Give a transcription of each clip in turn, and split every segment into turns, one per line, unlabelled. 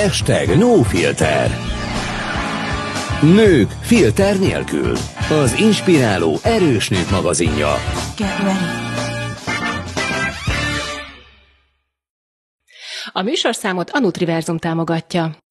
Hashtag no filter. Nők filter nélkül. Az inspiráló erős nők magazinja.
Get ready. A műsorszámot a Nutriverzum támogatja.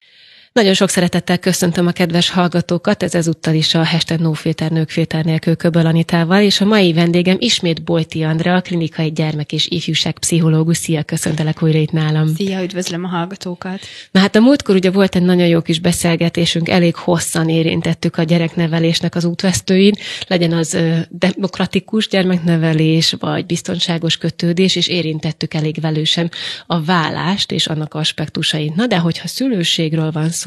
Nagyon sok szeretettel köszöntöm a kedves hallgatókat, ez ezúttal is a Hashtag Nők Filter nélkül Köböl Anitával, és a mai vendégem ismét Bojti Andrea, klinikai gyermek és ifjúság pszichológus. Szia, köszöntelek újra itt nálam.
Szia, üdvözlöm a hallgatókat.
Na hát a múltkor ugye volt egy nagyon jó kis beszélgetésünk, elég hosszan érintettük a gyereknevelésnek az útvesztőin, legyen az demokratikus gyermeknevelés, vagy biztonságos kötődés, és érintettük elég velősen a vállást és annak aspektusait. Na de hogyha szülőségről van szó,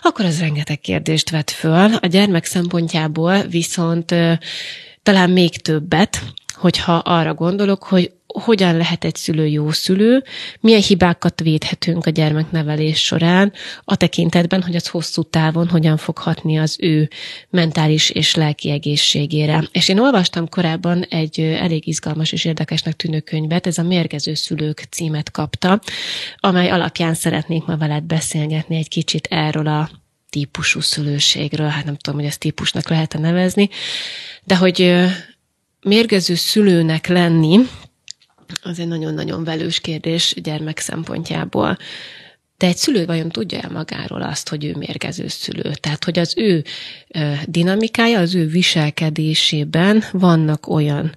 akkor az rengeteg kérdést vet föl. A gyermek szempontjából viszont talán még többet, hogyha arra gondolok, hogy hogyan lehet egy szülő jó szülő, milyen hibákat védhetünk a gyermeknevelés során, a tekintetben, hogy az hosszú távon hogyan fog hatni az ő mentális és lelki egészségére. És én olvastam korábban egy elég izgalmas és érdekesnek tűnő könyvet, ez a Mérgező szülők címet kapta, amely alapján szeretnék ma veled beszélgetni egy kicsit erről a típusú szülőségről, hát nem tudom, hogy ezt típusnak lehet nevezni, de hogy mérgező szülőnek lenni, az egy nagyon-nagyon velős kérdés gyermek szempontjából. De egy szülő vajon tudja el magáról azt, hogy ő mérgező szülő? Tehát, hogy az ő dinamikája, az ő viselkedésében vannak olyan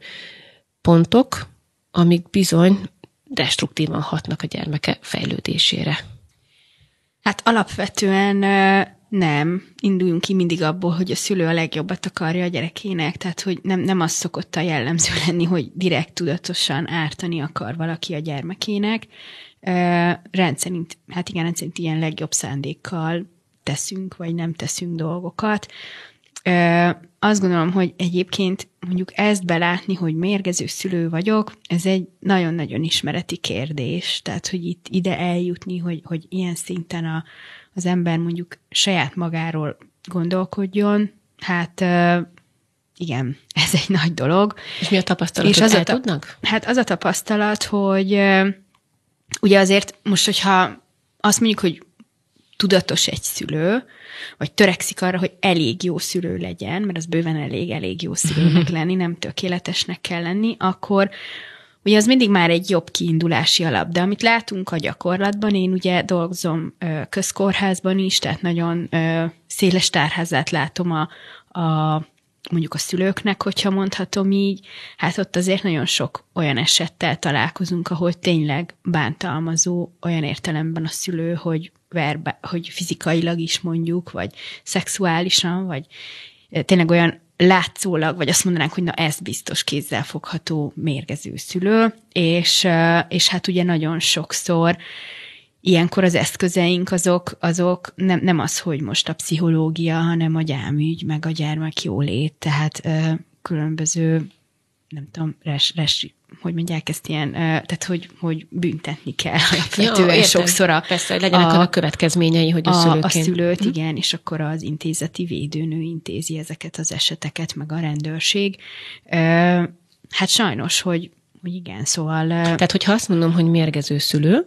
pontok, amik bizony destruktívan hatnak a gyermeke fejlődésére.
Hát alapvetően nem, induljunk ki mindig abból, hogy a szülő a legjobbat akarja a gyerekének, tehát hogy nem, nem az szokott a jellemző lenni, hogy direkt tudatosan ártani akar valaki a gyermekének. Rendszerint, hát igen, rendszerint ilyen legjobb szándékkal teszünk, vagy nem teszünk dolgokat. Azt gondolom, hogy egyébként mondjuk ezt belátni, hogy mérgező szülő vagyok, ez egy nagyon-nagyon ismereti kérdés. Tehát, hogy itt ide eljutni, hogy, hogy ilyen szinten a, az ember mondjuk saját magáról gondolkodjon, hát igen, ez egy nagy dolog.
És mi a tapasztalat, és az a ta- tudnak?
Hát az a tapasztalat, hogy ugye azért most, hogyha azt mondjuk, hogy tudatos egy szülő, vagy törekszik arra, hogy elég jó szülő legyen, mert az bőven elég, elég jó szülőnek lenni, nem tökéletesnek kell lenni, akkor Ugye az mindig már egy jobb kiindulási alap, de amit látunk a gyakorlatban, én ugye dolgozom közkórházban is, tehát nagyon széles tárházát látom a, a mondjuk a szülőknek, hogyha mondhatom így, hát ott azért nagyon sok olyan esettel találkozunk, ahol tényleg bántalmazó olyan értelemben a szülő, hogy verbe, hogy fizikailag is mondjuk, vagy szexuálisan, vagy tényleg olyan látszólag, vagy azt mondanánk, hogy na ez biztos kézzel fogható mérgező szülő, és, és hát ugye nagyon sokszor ilyenkor az eszközeink azok, azok nem, nem az, hogy most a pszichológia, hanem a gyámügy, meg a gyermek jólét, tehát különböző nem tudom, res, res, hogy mondják ezt ilyen, tehát hogy, hogy büntetni kell alapvetően ja, sokszor a...
Persze, hogy legyenek a, a következményei, hogy a, a szülőként.
A szülőt, hm. igen, és akkor az intézeti védőnő intézi ezeket az eseteket, meg a rendőrség. Hát sajnos, hogy, hogy igen, szóval...
Tehát, hogyha azt mondom, hogy mérgező szülő,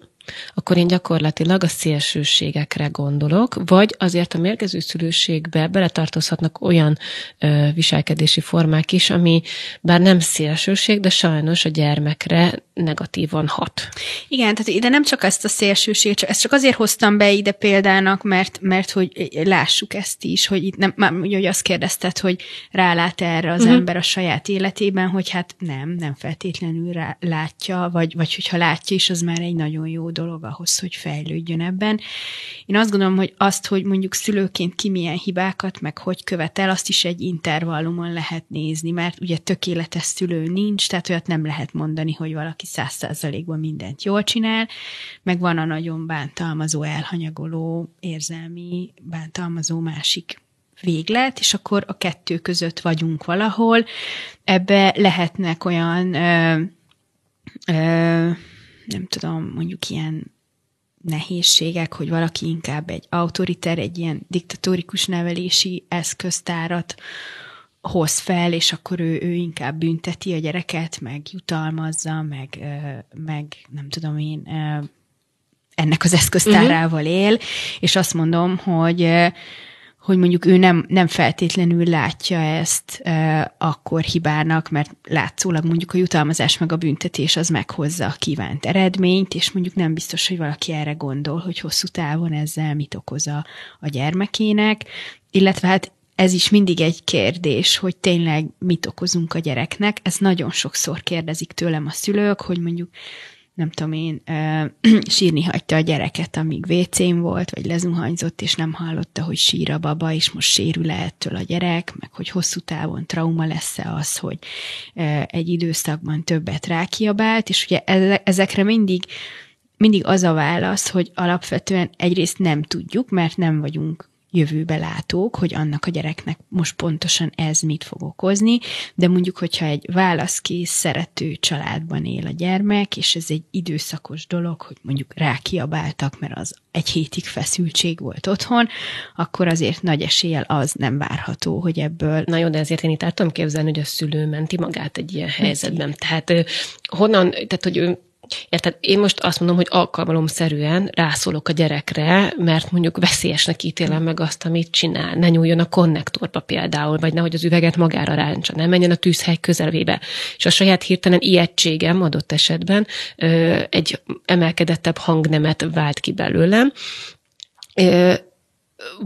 akkor én gyakorlatilag a szélsőségekre gondolok, vagy azért a mérgező szülőségbe beletartozhatnak olyan ö, viselkedési formák is, ami bár nem szélsőség, de sajnos a gyermekre negatívan hat.
Igen, tehát ide nem csak ezt a szélsőség, csak, ezt csak azért hoztam be ide példának, mert, mert hogy lássuk ezt is, hogy itt nem, már ugye, hogy azt kérdezted, hogy rálát erre az uh-huh. ember a saját életében, hogy hát nem, nem feltétlenül rá, látja, vagy, vagy hogyha látja is, az már egy nagyon jó dolog ahhoz, hogy fejlődjön ebben. Én azt gondolom, hogy azt, hogy mondjuk szülőként ki milyen hibákat, meg hogy követel, azt is egy intervallumon lehet nézni, mert ugye tökéletes szülő nincs, tehát olyat nem lehet mondani, hogy valaki száz százalékban mindent jól csinál, meg van a nagyon bántalmazó, elhanyagoló, érzelmi, bántalmazó másik véglet, és akkor a kettő között vagyunk valahol. Ebbe lehetnek olyan ö, ö, nem tudom, mondjuk ilyen nehézségek, hogy valaki inkább egy autoriter, egy ilyen diktatórikus nevelési eszköztárat hoz fel, és akkor ő, ő inkább bünteti a gyereket, meg jutalmazza, meg, meg nem tudom én, ennek az eszköztárával él, és azt mondom, hogy hogy mondjuk ő nem, nem feltétlenül látja ezt e, akkor hibának, mert látszólag mondjuk a jutalmazás meg a büntetés az meghozza a kívánt eredményt, és mondjuk nem biztos, hogy valaki erre gondol, hogy hosszú távon ezzel mit okoz a, a gyermekének, illetve hát ez is mindig egy kérdés, hogy tényleg mit okozunk a gyereknek. Ez nagyon sokszor kérdezik tőlem a szülők, hogy mondjuk nem tudom én, sírni hagyta a gyereket, amíg vécén volt, vagy lezuhanyzott, és nem hallotta, hogy sír a baba, és most sérül -e ettől a gyerek, meg hogy hosszú távon trauma lesz-e az, hogy egy időszakban többet rákiabált, és ugye ezekre mindig mindig az a válasz, hogy alapvetően egyrészt nem tudjuk, mert nem vagyunk jövőbe látók, hogy annak a gyereknek most pontosan ez mit fog okozni, de mondjuk, hogyha egy válaszkész, szerető családban él a gyermek, és ez egy időszakos dolog, hogy mondjuk rákiabáltak, mert az egy hétig feszültség volt otthon, akkor azért nagy eséllyel az nem várható, hogy ebből...
Na jó, de ezért én itt el tudom képzelni, hogy a szülő menti magát egy ilyen helyzetben. Tehát honnan, tehát hogy ő Érted? Én most azt mondom, hogy alkalmalomszerűen rászólok a gyerekre, mert mondjuk veszélyesnek ítélem meg azt, amit csinál. Ne nyúljon a konnektorba például, vagy nehogy az üveget magára ráncsa, ne menjen a tűzhely közelébe. És a saját hirtelen ijegységem adott esetben egy emelkedettebb hangnemet vált ki belőlem,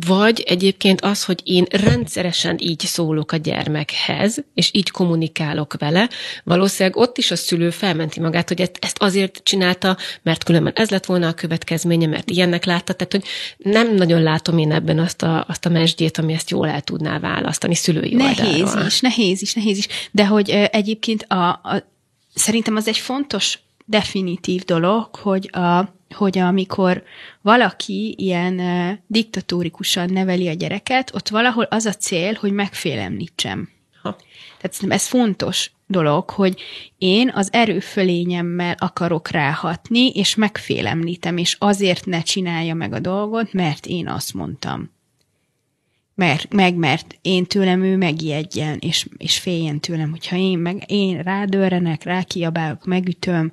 vagy egyébként az, hogy én rendszeresen így szólok a gyermekhez, és így kommunikálok vele, valószínűleg ott is a szülő felmenti magát, hogy ezt azért csinálta, mert különben ez lett volna a következménye, mert ilyennek látta, tehát hogy nem nagyon látom én ebben azt a, azt a mesdjét, ami ezt jól el tudná választani szülői
Nehéz
oldalról.
is, nehéz is, nehéz is, de hogy egyébként a, a, szerintem az egy fontos definitív dolog, hogy a hogy amikor valaki ilyen diktatórikusan neveli a gyereket, ott valahol az a cél, hogy megfélemlítsem. Ha. Tehát ez fontos dolog, hogy én az erőfölényemmel akarok ráhatni, és megfélemlítem, és azért ne csinálja meg a dolgot, mert én azt mondtam. Mert, meg, mert én tőlem ő megijedjen, és, és féljen tőlem, hogyha én, meg, én rádőrenek, rákiabálok, megütöm,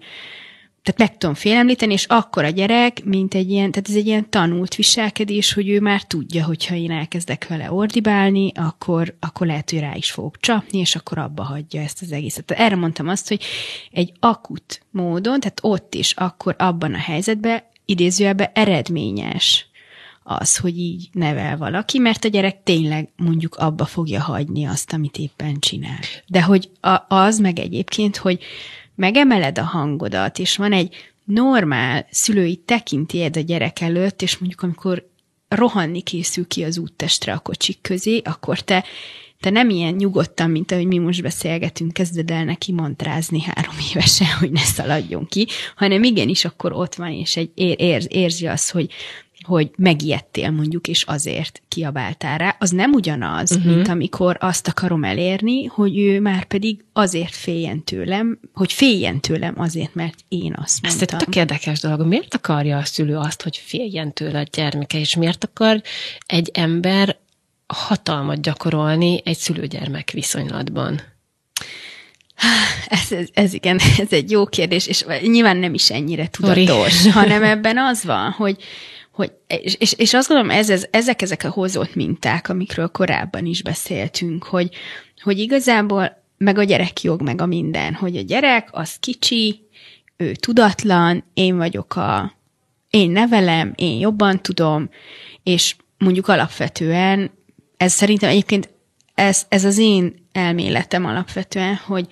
tehát meg tudom félemlíteni, és akkor a gyerek, mint egy ilyen, tehát ez egy ilyen tanult viselkedés, hogy ő már tudja, hogyha én elkezdek vele ordibálni, akkor, akkor lehet, hogy rá is fogok csapni, és akkor abba hagyja ezt az egészet. Erre mondtam azt, hogy egy akut módon, tehát ott is, akkor abban a helyzetben idézőjelben eredményes az, hogy így nevel valaki, mert a gyerek tényleg mondjuk abba fogja hagyni azt, amit éppen csinál. De hogy a, az meg egyébként, hogy megemeled a hangodat, és van egy normál szülői tekintélyed a gyerek előtt, és mondjuk amikor rohanni készül ki az úttestre a kocsik közé, akkor te, te nem ilyen nyugodtan, mint ahogy mi most beszélgetünk, kezded el neki mantrázni három évesen, hogy ne szaladjon ki, hanem igenis akkor ott van, és egy ér, érzi azt, hogy hogy megijedtél mondjuk, és azért kiabáltál rá, az nem ugyanaz, uh-huh. mint amikor azt akarom elérni, hogy ő már pedig azért féljen tőlem, hogy féljen tőlem azért, mert én azt mondtam.
Ez egy tök érdekes dolog. Miért akarja a szülő azt, hogy féljen tőle a gyermeke, és miért akar egy ember hatalmat gyakorolni egy szülőgyermek viszonylatban?
Ez, ez, ez igen, ez egy jó kérdés, és nyilván nem is ennyire tudatos, Sorry. hanem ebben az van, hogy, hogy, és, és, azt gondolom, ez, ez, ezek ezek a hozott minták, amikről korábban is beszéltünk, hogy, hogy igazából meg a gyerek jog, meg a minden, hogy a gyerek az kicsi, ő tudatlan, én vagyok a, én nevelem, én jobban tudom, és mondjuk alapvetően, ez szerintem egyébként ez, ez az én elméletem alapvetően, hogy,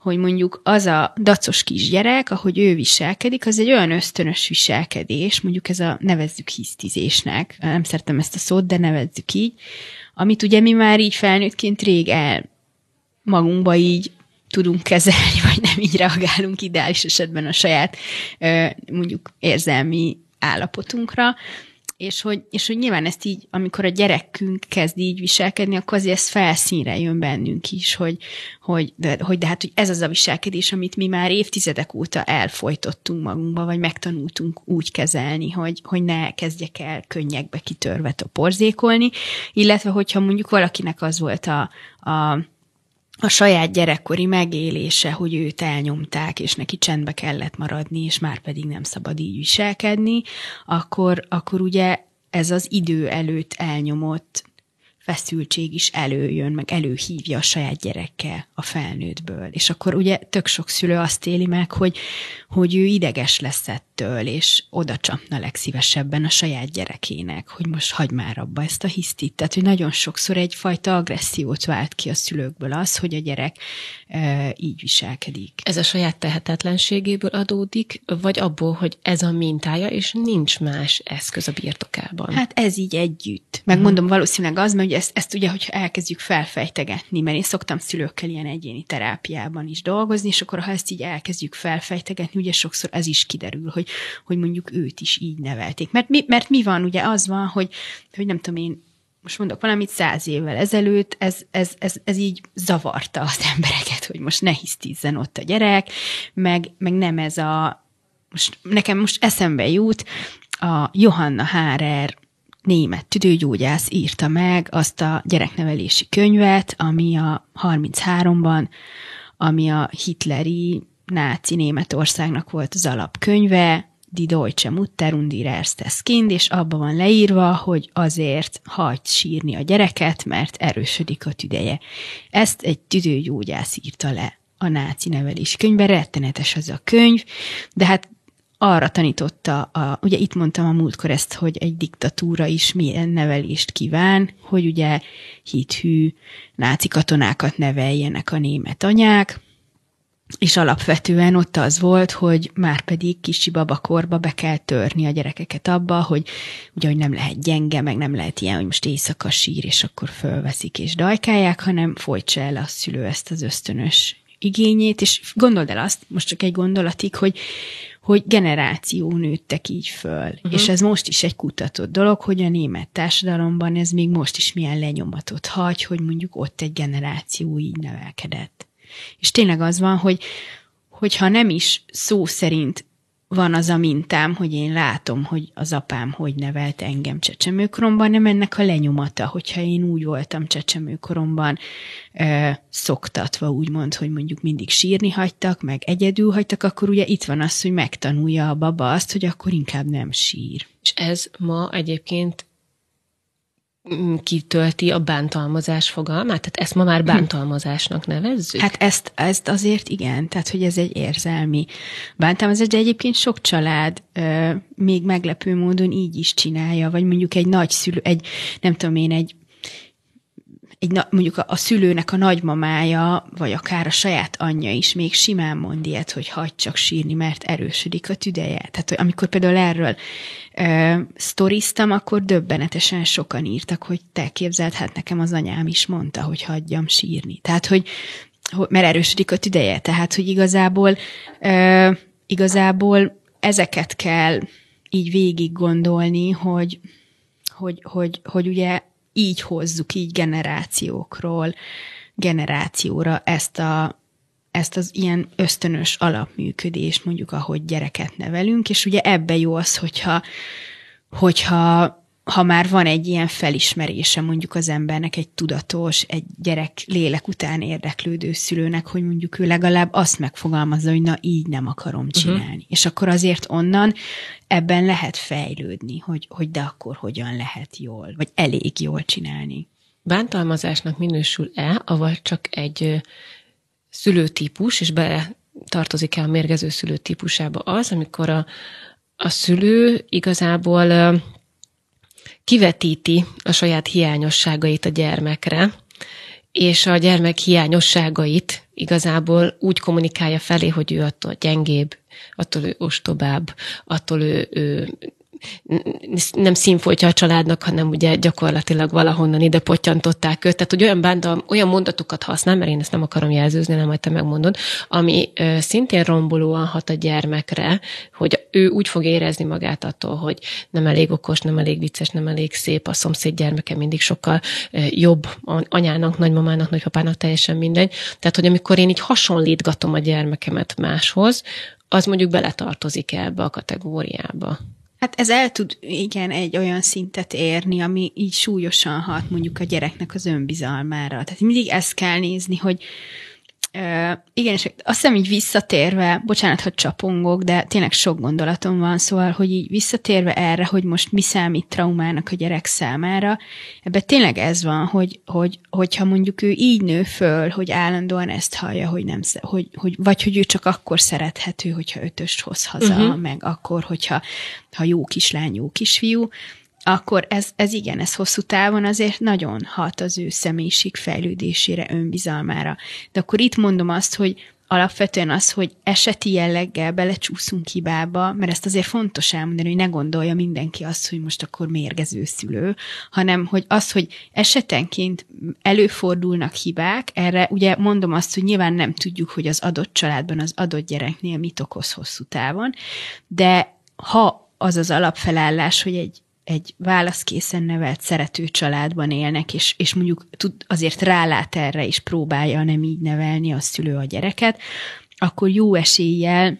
hogy mondjuk az a dacos kisgyerek, ahogy ő viselkedik, az egy olyan ösztönös viselkedés, mondjuk ez a nevezzük hisztizésnek, nem szeretem ezt a szót, de nevezzük így, amit ugye mi már így felnőttként rég el magunkba így tudunk kezelni, vagy nem így reagálunk ideális esetben a saját mondjuk érzelmi állapotunkra, és hogy, és hogy nyilván ezt így, amikor a gyerekünk kezd így viselkedni, akkor azért ez felszínre jön bennünk is, hogy, hogy, de, hogy de hát hogy ez az a viselkedés, amit mi már évtizedek óta elfolytottunk magunkba, vagy megtanultunk úgy kezelni, hogy, hogy ne kezdjek el könnyekbe kitörve a porzékolni, illetve hogyha mondjuk valakinek az volt a, a a saját gyerekkori megélése, hogy őt elnyomták, és neki csendbe kellett maradni, és már pedig nem szabad így viselkedni, akkor, akkor ugye ez az idő előtt elnyomott feszültség is előjön, meg előhívja a saját gyerekkel a felnőttből. És akkor ugye tök sok szülő azt éli meg, hogy, hogy ő ideges lesz ettől, és oda csapna legszívesebben a saját gyerekének, hogy most hagy már abba ezt a hisztit. Tehát, hogy nagyon sokszor egyfajta agressziót vált ki a szülőkből az, hogy a gyerek e, így viselkedik.
Ez a saját tehetetlenségéből adódik, vagy abból, hogy ez a mintája, és nincs más eszköz a birtokában?
Hát ez így együtt. Megmondom, uh-huh. valószínűleg az, mert ugye ezt, ezt ugye, hogyha elkezdjük felfejtegetni, mert én szoktam szülőkkel ilyen egyéni terápiában is dolgozni, és akkor ha ezt így elkezdjük felfejtegetni, ugye sokszor ez is kiderül, hogy, hogy mondjuk őt is így nevelték. Mert mi, mert mi van, ugye az van, hogy, hogy nem tudom én, most mondok valamit, száz évvel ezelőtt ez, ez, ez, ez így zavarta az embereket, hogy most ne hisztízzen ott a gyerek, meg, meg nem ez a, most nekem most eszembe jut, a Johanna Hárer német tüdőgyógyász írta meg azt a gyereknevelési könyvet, ami a 33-ban, ami a hitleri náci Németországnak volt az alapkönyve, Die Deutsche Mutter und ihr erstes Kind, és abban van leírva, hogy azért hagyd sírni a gyereket, mert erősödik a tüdeje. Ezt egy tüdőgyógyász írta le a náci nevelés könyvben, rettenetes az a könyv, de hát arra tanította, a, ugye itt mondtam a múltkor ezt, hogy egy diktatúra is milyen nevelést kíván, hogy ugye hithű náci katonákat neveljenek a német anyák, és alapvetően ott az volt, hogy már pedig kicsi babakorba be kell törni a gyerekeket abba, hogy ugye, hogy nem lehet gyenge, meg nem lehet ilyen, hogy most éjszaka sír, és akkor fölveszik és dajkálják, hanem folytsa el a szülő ezt az ösztönös igényét, és gondold el azt, most csak egy gondolatig, hogy hogy generáció nőttek így föl. Uh-huh. És ez most is egy kutatott dolog, hogy a német társadalomban ez még most is milyen lenyomatot hagy, hogy mondjuk ott egy generáció így nevelkedett. És tényleg az van, hogy hogyha nem is szó szerint van az a mintám, hogy én látom, hogy az apám hogy nevelt engem csecsemőkoromban, nem ennek a lenyomata, hogyha én úgy voltam csecsemőkoromban ö, szoktatva, úgymond, hogy mondjuk mindig sírni hagytak, meg egyedül hagytak, akkor ugye itt van az, hogy megtanulja a baba azt, hogy akkor inkább nem sír.
És ez ma egyébként kitölti a bántalmazás fogalmát? Tehát ezt ma már hm. bántalmazásnak nevezzük?
Hát ezt, ezt azért igen, tehát hogy ez egy érzelmi bántalmazás, de egyébként sok család euh, még meglepő módon így is csinálja, vagy mondjuk egy nagy szülő, egy, nem tudom én, egy egy, mondjuk a, a szülőnek a nagymamája, vagy akár a saját anyja is még simán mond ilyet, hogy hagyd csak sírni, mert erősödik a tüdeje. Tehát, hogy amikor például erről ö, sztoriztam, akkor döbbenetesen sokan írtak, hogy te képzeld, hát nekem az anyám is mondta, hogy hagyjam sírni. Tehát, hogy, hogy mert erősödik a tüdeje. Tehát, hogy igazából, ö, igazából ezeket kell így végig gondolni, hogy, hogy, hogy, hogy ugye így hozzuk, így generációkról generációra ezt a ezt az ilyen ösztönös alapműködést, mondjuk ahogy gyereket nevelünk, és ugye ebbe jó az, hogyha, hogyha ha már van egy ilyen felismerése mondjuk az embernek, egy tudatos, egy gyerek lélek után érdeklődő szülőnek, hogy mondjuk ő legalább azt megfogalmazza, hogy na így nem akarom mhm. csinálni. Uh-huh. És akkor azért onnan ebben lehet fejlődni, hogy, hogy de akkor hogyan lehet jól, vagy elég jól csinálni.
Bántalmazásnak minősül-e, avagy csak egy szülőtípus, és bele tartozik-e a mérgező szülőtípusába az, amikor a, a szülő igazából kivetíti a saját hiányosságait a gyermekre, és a gyermek hiányosságait igazából úgy kommunikálja felé, hogy ő attól gyengébb, attól ő ostobább, attól ő, ő nem színfoltja a családnak, hanem ugye gyakorlatilag valahonnan ide pottyantották őt. Tehát, hogy olyan, bánta, olyan mondatokat használ, mert én ezt nem akarom jelzőzni, nem majd te megmondod, ami ö, szintén rombolóan hat a gyermekre, hogy ő úgy fog érezni magát attól, hogy nem elég okos, nem elég vicces, nem elég szép, a szomszéd gyermeke mindig sokkal ö, jobb anyának, nagymamának, nagypapának, teljesen mindegy. Tehát, hogy amikor én így hasonlítgatom a gyermekemet máshoz, az mondjuk beletartozik ebbe a kategóriába.
Hát ez el tud, igen, egy olyan szintet érni, ami így súlyosan hat mondjuk a gyereknek az önbizalmára. Tehát mindig ezt kell nézni, hogy Uh, igen, és azt hiszem így visszatérve, bocsánat, hogy csapongok, de tényleg sok gondolatom van, szóval, hogy így visszatérve erre, hogy most mi számít traumának a gyerek számára, ebben tényleg ez van, hogy, hogy, hogyha mondjuk ő így nő föl, hogy állandóan ezt hallja, hogy nem, hogy, hogy, vagy hogy ő csak akkor szerethető, hogyha ötöst hoz haza, uh-huh. meg akkor, hogyha ha jó kislány, jó kisfiú, akkor ez, ez igen, ez hosszú távon azért nagyon hat az ő személyiség fejlődésére, önbizalmára. De akkor itt mondom azt, hogy alapvetően az, hogy eseti jelleggel belecsúszunk hibába, mert ezt azért fontos elmondani, hogy ne gondolja mindenki azt, hogy most akkor mérgező szülő, hanem hogy az, hogy esetenként előfordulnak hibák, erre ugye mondom azt, hogy nyilván nem tudjuk, hogy az adott családban, az adott gyereknél mit okoz hosszú távon, de ha az az alapfelállás, hogy egy egy válaszkészen nevelt, szerető családban élnek, és, és mondjuk tud, azért rálát erre, és próbálja nem így nevelni a szülő a gyereket, akkor jó eséllyel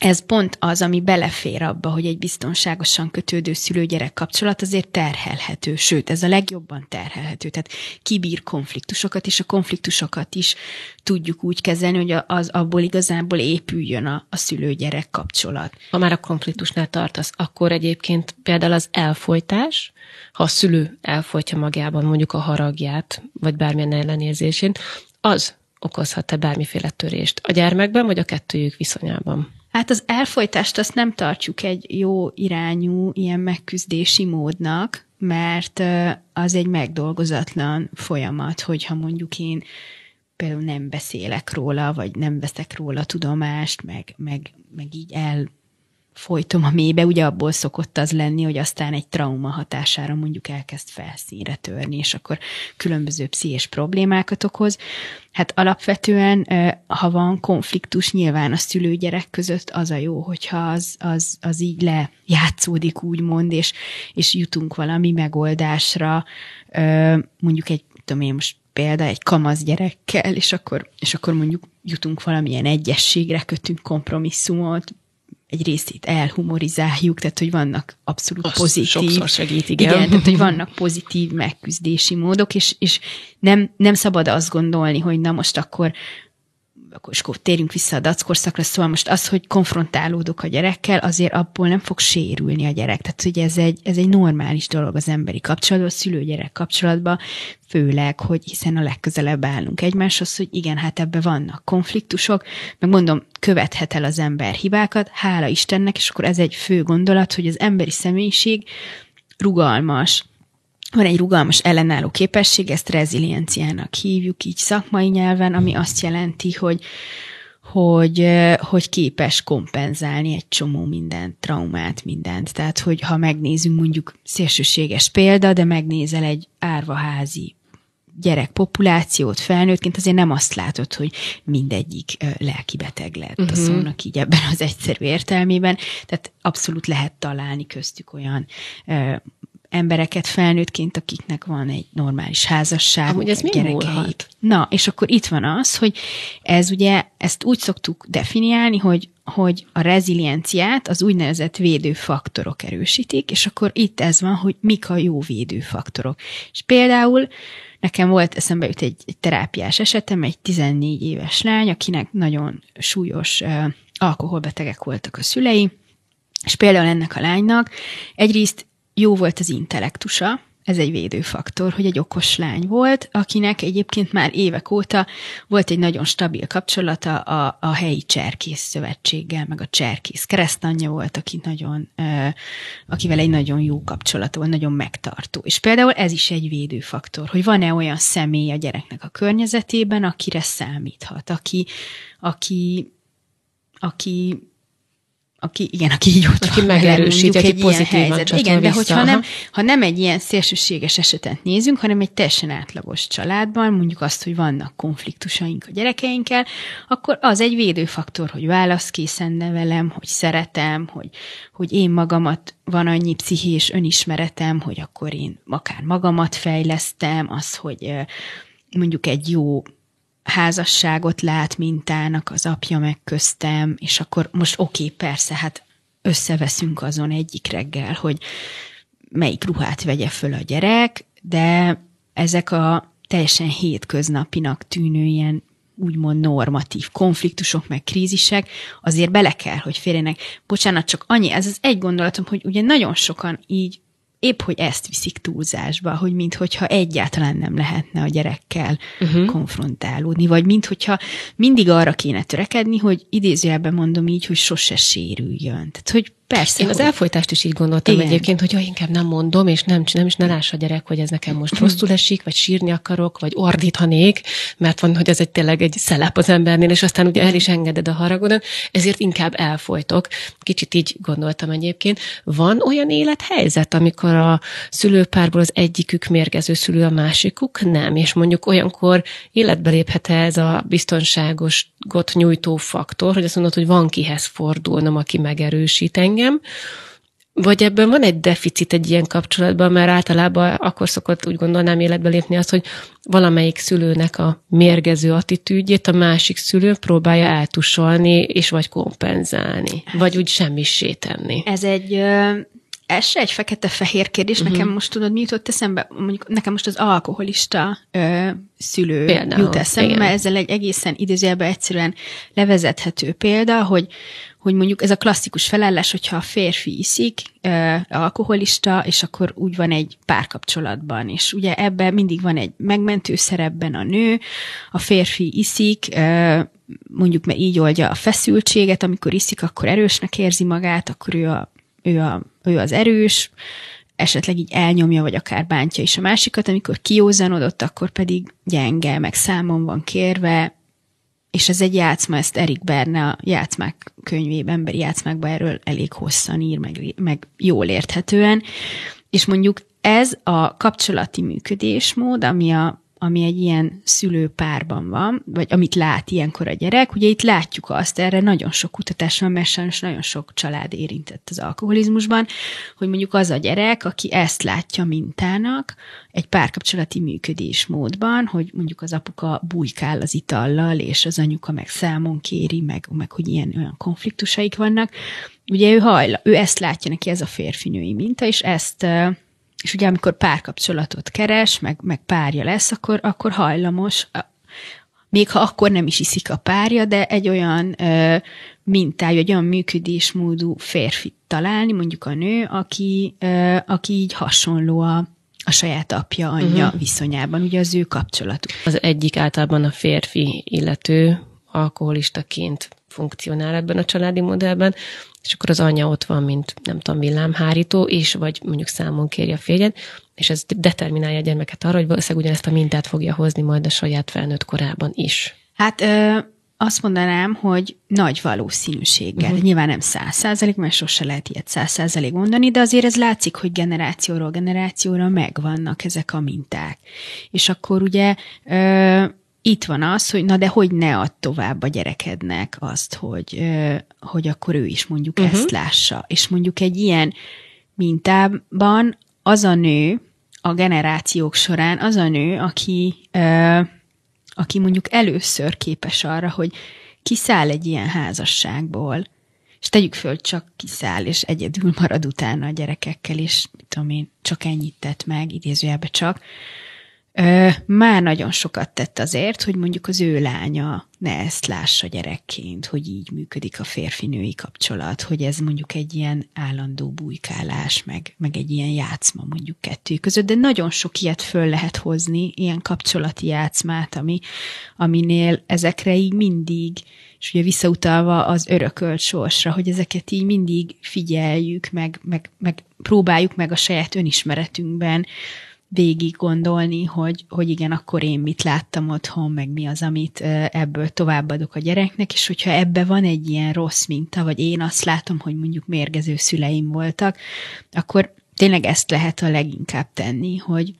ez pont az, ami belefér abba, hogy egy biztonságosan kötődő szülő-gyerek kapcsolat azért terhelhető, sőt, ez a legjobban terhelhető. Tehát kibír konfliktusokat, és a konfliktusokat is tudjuk úgy kezelni, hogy az abból igazából épüljön a, a szülő-gyerek kapcsolat.
Ha már a konfliktusnál tartasz, akkor egyébként például az elfolytás, ha a szülő elfolytja magában mondjuk a haragját, vagy bármilyen ellenérzésén, az okozhat-e bármiféle törést a gyermekben, vagy a kettőjük viszonyában?
Hát az elfolytást azt nem tartjuk egy jó irányú ilyen megküzdési módnak, mert az egy megdolgozatlan folyamat, hogyha mondjuk én például nem beszélek róla, vagy nem veszek róla tudomást, meg, meg, meg így el folytom a mélybe, ugye abból szokott az lenni, hogy aztán egy trauma hatására mondjuk elkezd felszínre törni, és akkor különböző pszichés problémákat okoz. Hát alapvetően, ha van konfliktus, nyilván a szülőgyerek között az a jó, hogyha az, az, az így lejátszódik, úgymond, és, és jutunk valami megoldásra, mondjuk egy, tudom én most példa egy kamasz gyerekkel, és akkor, és akkor mondjuk jutunk valamilyen egyességre, kötünk kompromisszumot, egy részét elhumorizáljuk, tehát hogy vannak abszolút Azt pozitív.
Sokszor segít, igen.
igen tehát hogy vannak pozitív megküzdési módok, és, és nem, nem szabad azt gondolni, hogy na most akkor akkor, akkor térjünk vissza a dackorszakra, szóval most az, hogy konfrontálódok a gyerekkel, azért abból nem fog sérülni a gyerek. Tehát ugye ez egy, ez egy normális dolog az emberi kapcsolatban, a szülő-gyerek kapcsolatban, főleg, hogy hiszen a legközelebb állunk egymáshoz, hogy igen, hát ebbe vannak konfliktusok, meg mondom, követhet el az ember hibákat, hála Istennek, és akkor ez egy fő gondolat, hogy az emberi személyiség rugalmas, van egy rugalmas ellenálló képesség, ezt rezilienciának hívjuk így szakmai nyelven, ami azt jelenti, hogy hogy, hogy képes kompenzálni egy csomó mindent, traumát, mindent. Tehát, hogy ha megnézünk mondjuk szélsőséges példa, de megnézel egy árvaházi gyerekpopulációt felnőttként, azért nem azt látod, hogy mindegyik lelki beteg lett uh-huh. a mhm. szónak így ebben az egyszerű értelmében. Tehát abszolút lehet találni köztük olyan embereket felnőttként, akiknek van egy normális házasság,
Amúgy ez gyerekeik.
Na, és akkor itt van az, hogy ez ugye, ezt úgy szoktuk definiálni, hogy hogy a rezilienciát az úgynevezett védőfaktorok erősítik, és akkor itt ez van, hogy mik a jó védőfaktorok. És például nekem volt eszembe jut egy, egy terápiás esetem, egy 14 éves lány, akinek nagyon súlyos uh, alkoholbetegek voltak a szülei, és például ennek a lánynak egyrészt jó volt az intellektusa, ez egy védőfaktor, hogy egy okos lány volt, akinek egyébként már évek óta volt egy nagyon stabil kapcsolata a, a helyi cserkész szövetséggel, meg a cserkész keresztanyja volt, aki nagyon, akivel egy nagyon jó kapcsolata volt, nagyon megtartó. És például ez is egy védőfaktor, hogy van-e olyan személy a gyereknek a környezetében, akire számíthat, aki, aki, aki aki, igen, aki így ott
aki megerősít, aki pozitívan
Igen, de hogyha nem, ha nem egy ilyen szélsőséges esetet nézünk, hanem egy teljesen átlagos családban, mondjuk azt, hogy vannak konfliktusaink a gyerekeinkkel, akkor az egy védőfaktor, hogy válaszkészen nevelem, hogy szeretem, hogy, hogy én magamat van annyi pszichés önismeretem, hogy akkor én akár magamat fejlesztem, az, hogy mondjuk egy jó házasságot lát mintának az apja meg köztem, és akkor most oké, okay, persze, hát összeveszünk azon egyik reggel, hogy melyik ruhát vegye föl a gyerek, de ezek a teljesen hétköznapinak tűnő ilyen úgymond normatív konfliktusok, meg krízisek, azért bele kell, hogy férjenek. Bocsánat, csak annyi, ez az egy gondolatom, hogy ugye nagyon sokan így épp, hogy ezt viszik túlzásba, hogy minthogyha egyáltalán nem lehetne a gyerekkel uh-huh. konfrontálódni, vagy minthogyha mindig arra kéne törekedni, hogy idézőjelben mondom így, hogy sose sérüljön. Tehát, hogy Persze.
Én az elfolytást is így gondoltam Igen. egyébként, hogy ha inkább nem mondom, és nem, nem is ne lássa a gyerek, hogy ez nekem most rosszul esik, vagy sírni akarok, vagy ordíthanék, mert van, hogy ez egy tényleg egy szelep az embernél, és aztán ugye el is engeded a haragodon, ezért inkább elfolytok. Kicsit így gondoltam egyébként. Van olyan élethelyzet, amikor a szülőpárból az egyikük mérgező szülő, a másikuk nem, és mondjuk olyankor életbe léphet ez a biztonságos got nyújtó faktor, hogy azt mondod, hogy van kihez fordulnom, aki megerősít engem, vagy ebben van egy deficit egy ilyen kapcsolatban, mert általában akkor szokott úgy gondolnám életbe lépni az, hogy valamelyik szülőnek a mérgező attitűdjét a másik szülő próbálja eltusolni, és vagy kompenzálni, vagy úgy semmi tenni.
Ez egy ez se egy fekete-fehér kérdés, uh-huh. nekem most tudod, mi jutott eszembe? Mondjuk nekem most az alkoholista ö, szülő Például, jut eszembe, igen. mert ezzel egy egészen idézőjelben egyszerűen levezethető példa, hogy hogy mondjuk ez a klasszikus felállás, hogyha a férfi iszik, ö, alkoholista, és akkor úgy van egy párkapcsolatban, és ugye ebben mindig van egy megmentő szerepben a nő, a férfi iszik, ö, mondjuk mert így oldja a feszültséget, amikor iszik, akkor erősnek érzi magát, akkor ő, a, ő, a, ő az erős, esetleg így elnyomja, vagy akár bántja is a másikat, amikor kiózanodott, akkor pedig gyenge, meg számon van kérve, és ez egy játszma, ezt Erik Berne a játszmák könyvében, emberi játszmákban erről elég hosszan ír, meg, meg jól érthetően, és mondjuk ez a kapcsolati működésmód, ami a ami egy ilyen szülőpárban van, vagy amit lát ilyenkor a gyerek, ugye itt látjuk azt, erre nagyon sok kutatás van, mert sajnos nagyon sok család érintett az alkoholizmusban, hogy mondjuk az a gyerek, aki ezt látja mintának egy párkapcsolati működésmódban, hogy mondjuk az apuka bujkál az itallal, és az anyuka meg számon kéri, meg, meg hogy ilyen olyan konfliktusaik vannak, ugye ő hajla, ő ezt látja neki, ez a férfinői minta, és ezt és ugye amikor párkapcsolatot keres, meg, meg párja lesz, akkor, akkor hajlamos, még ha akkor nem is iszik a párja, de egy olyan ö, mintájú, egy olyan működésmódú férfit találni, mondjuk a nő, aki, ö, aki így hasonló a, a saját apja, anyja uh-huh. viszonyában, ugye az ő kapcsolatuk.
Az egyik általában a férfi illető alkoholistaként funkcionál ebben a családi modellben, és akkor az anyja ott van, mint nem tudom, villámhárító, és vagy mondjuk számon kéri a férjed, és ez determinálja a gyermeket arra, hogy valószínűleg ugyanezt a mintát fogja hozni majd a saját felnőtt korában is.
Hát ö, azt mondanám, hogy nagy valószínűséggel. Uh-huh. Nyilván nem száz százalék, mert sose lehet ilyet száz százalék mondani, de azért ez látszik, hogy generációról generációra megvannak ezek a minták. És akkor ugye ö, itt van az, hogy na de hogy ne add tovább a gyerekednek azt, hogy, hogy akkor ő is mondjuk uh-huh. ezt lássa. És mondjuk egy ilyen mintában az a nő a generációk során, az a nő, aki, aki mondjuk először képes arra, hogy kiszáll egy ilyen házasságból, és tegyük föl, csak kiszáll, és egyedül marad utána a gyerekekkel, és tudom én, csak ennyit tett meg, idézőjelbe csak, már nagyon sokat tett azért, hogy mondjuk az ő lánya ne ezt lássa gyerekként, hogy így működik a férfi-női kapcsolat, hogy ez mondjuk egy ilyen állandó bujkálás, meg, meg egy ilyen játszma mondjuk kettő között, de nagyon sok ilyet föl lehet hozni, ilyen kapcsolati játszmát, ami, aminél ezekre így mindig, és ugye visszautalva az örökölt sorsra, hogy ezeket így mindig figyeljük, meg, meg, meg próbáljuk meg a saját önismeretünkben végig gondolni, hogy, hogy igen, akkor én mit láttam otthon, meg mi az, amit ebből továbbadok a gyereknek, és hogyha ebbe van egy ilyen rossz minta, vagy én azt látom, hogy mondjuk mérgező szüleim voltak, akkor tényleg ezt lehet a leginkább tenni, hogy,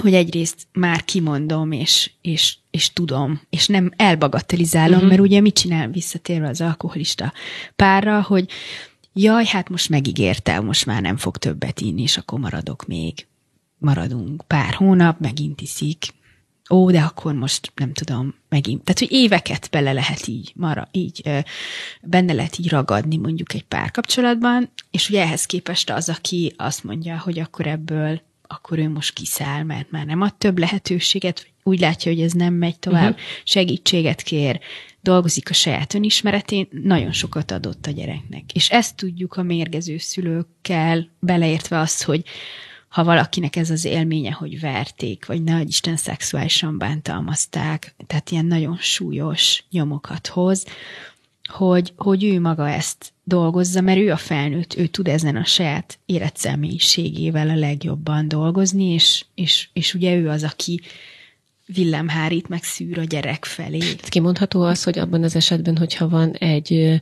hogy egyrészt már kimondom, és, és, és tudom, és nem elbagatelizálom, uh-huh. mert ugye mit csinál visszatérve az alkoholista párra, hogy jaj, hát most megígérte, most már nem fog többet inni, és akkor maradok még maradunk pár hónap, megint iszik, ó, de akkor most nem tudom, megint. Tehát, hogy éveket bele lehet így, mara, így benne lehet így ragadni mondjuk egy párkapcsolatban, és ugye ehhez képest az, aki azt mondja, hogy akkor ebből akkor ő most kiszáll, mert már nem ad több lehetőséget, úgy látja, hogy ez nem megy tovább, uh-huh. segítséget kér, dolgozik a saját önismeretén, nagyon sokat adott a gyereknek. És ezt tudjuk a mérgező szülőkkel, beleértve azt, hogy ha valakinek ez az élménye, hogy verték, vagy ne Isten szexuálisan bántalmazták, tehát ilyen nagyon súlyos nyomokat hoz, hogy, hogy ő maga ezt dolgozza, mert ő a felnőtt, ő tud ezen a saját életszemélyiségével a legjobban dolgozni, és, és, és ugye ő az, aki villámhárít, meg szűr a gyerek felé.
Kimondható az, hogy abban az esetben, hogyha van egy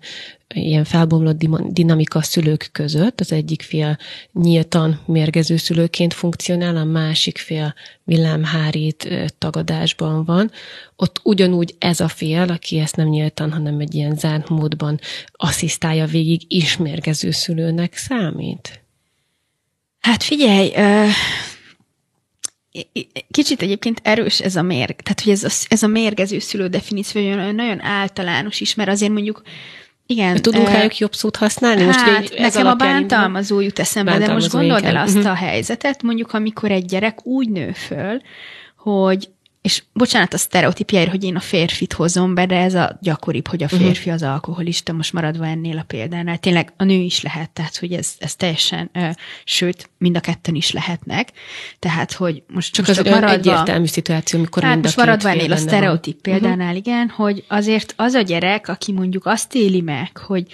ilyen felbomlott dinamika szülők között, az egyik fél nyíltan mérgező szülőként funkcionál, a másik fél villámhárít tagadásban van, ott ugyanúgy ez a fél, aki ezt nem nyíltan, hanem egy ilyen zárt módban asszisztálja végig, is mérgező szülőnek számít?
Hát figyelj, kicsit egyébként erős ez a mérg, tehát hogy ez a, ez a mérgező szülő definíció nagyon általános is, mert azért mondjuk igen.
Tudunk rájuk jobb szót használni?
Hát, most ez nekem a bántalmazó jut eszembe, de most gondold el azt uh-huh. a helyzetet, mondjuk amikor egy gyerek úgy nő föl, hogy és bocsánat a sztereotípiáért, hogy én a férfit hozom be, de ez a gyakoribb, hogy a mhm. férfi az alkoholista, most maradva ennél a példánál. Tényleg a nő is lehet, tehát hogy ez, ez teljesen, ö, sőt, mind a ketten is lehetnek. Tehát, hogy most
csak, most az csak maradva... egyértelmű szituáció, amikor
hát most maradva ennél a sztereotíp példánál, uh-huh. igen, hogy azért az a gyerek, aki mondjuk azt éli meg, hogy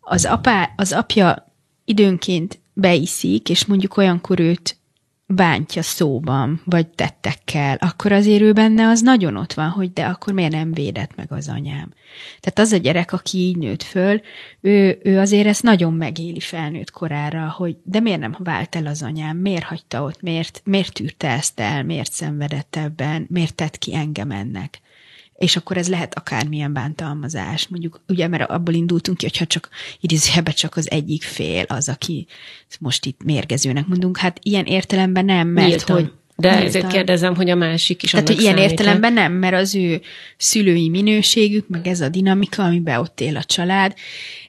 az, apá, az apja időnként beiszik, és mondjuk olyankor őt bántja szóban, vagy tettekkel, akkor azért ő benne az nagyon ott van, hogy de akkor miért nem védett meg az anyám. Tehát az a gyerek, aki így nőtt föl, ő, ő azért ezt nagyon megéli felnőtt korára, hogy de miért nem vált el az anyám, miért hagyta ott, miért, miért tűrte ezt el, miért szenvedett ebben, miért tett ki engem ennek és akkor ez lehet akármilyen bántalmazás. Mondjuk, ugye, mert abból indultunk ki, hogyha csak idézőjelben csak az egyik fél az, aki most itt mérgezőnek mondunk. Hát ilyen értelemben nem, mert Nyíltan. hogy
de Nyilván. ezért kérdezem, hogy a másik is
Tehát, hogy ilyen értelemben nem, mert az ő szülői minőségük, meg ez a dinamika, amiben ott él a család,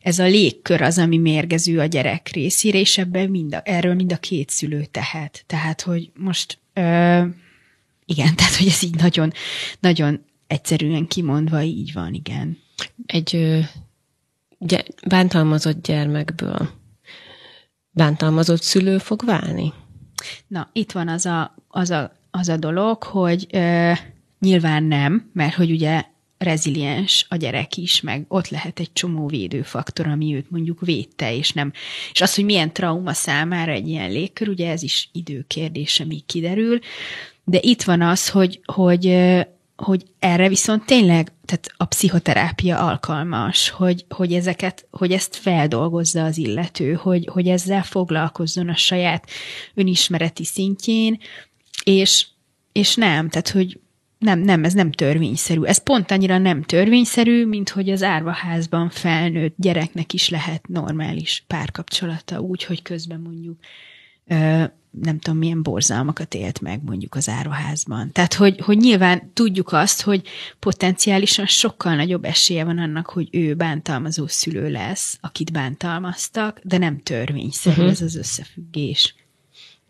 ez a légkör az, ami mérgező a gyerek részére, és ebben mind a, erről mind a két szülő tehet. Tehát, hogy most ö, igen, tehát, hogy ez így nagyon, nagyon egyszerűen kimondva így van, igen.
Egy ö, gy- bántalmazott gyermekből bántalmazott szülő fog válni?
Na, itt van az a, az a, az a dolog, hogy ö, nyilván nem, mert hogy ugye reziliens a gyerek is, meg ott lehet egy csomó védőfaktor, ami őt mondjuk védte, és nem. És az, hogy milyen trauma számára egy ilyen légkör, ugye ez is időkérdése, míg kiderül. De itt van az, hogy, hogy hogy erre viszont tényleg, tehát a pszichoterápia alkalmas, hogy, hogy ezeket, hogy ezt feldolgozza az illető, hogy, hogy ezzel foglalkozzon a saját önismereti szintjén, és, és nem, tehát hogy nem, nem, ez nem törvényszerű. Ez pont annyira nem törvényszerű, mint hogy az árvaházban felnőtt gyereknek is lehet normális párkapcsolata, úgy, hogy közben mondjuk nem tudom, milyen borzalmakat élt meg mondjuk az áruházban. Tehát, hogy, hogy nyilván tudjuk azt, hogy potenciálisan sokkal nagyobb esélye van annak, hogy ő bántalmazó szülő lesz, akit bántalmaztak, de nem törvényszerű uh-huh. ez az összefüggés.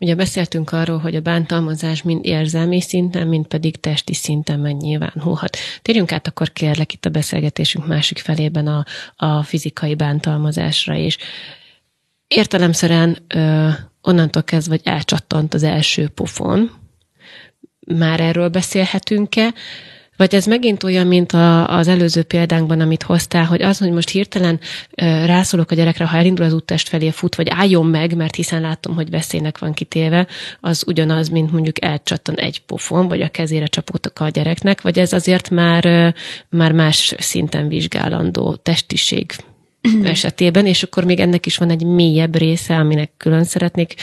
Ugye beszéltünk arról, hogy a bántalmazás mind érzelmi szinten, mind pedig testi szinten megnyilvánulhat. Térjünk át akkor kérlek itt a beszélgetésünk másik felében a, a fizikai bántalmazásra is. Értelemszerűen ö, onnantól kezdve, hogy elcsattant az első pofon, már erről beszélhetünk-e, vagy ez megint olyan, mint a, az előző példánkban, amit hoztál, hogy az, hogy most hirtelen ö, rászólok a gyerekre, ha elindul az úttest felé fut, vagy álljon meg, mert hiszen látom, hogy veszélynek van kitéve, az ugyanaz, mint mondjuk elcsattan egy pofon, vagy a kezére csapódtak a gyereknek, vagy ez azért már, ö, már más szinten vizsgálandó testiség esetében, és akkor még ennek is van egy mélyebb része, aminek külön szeretnék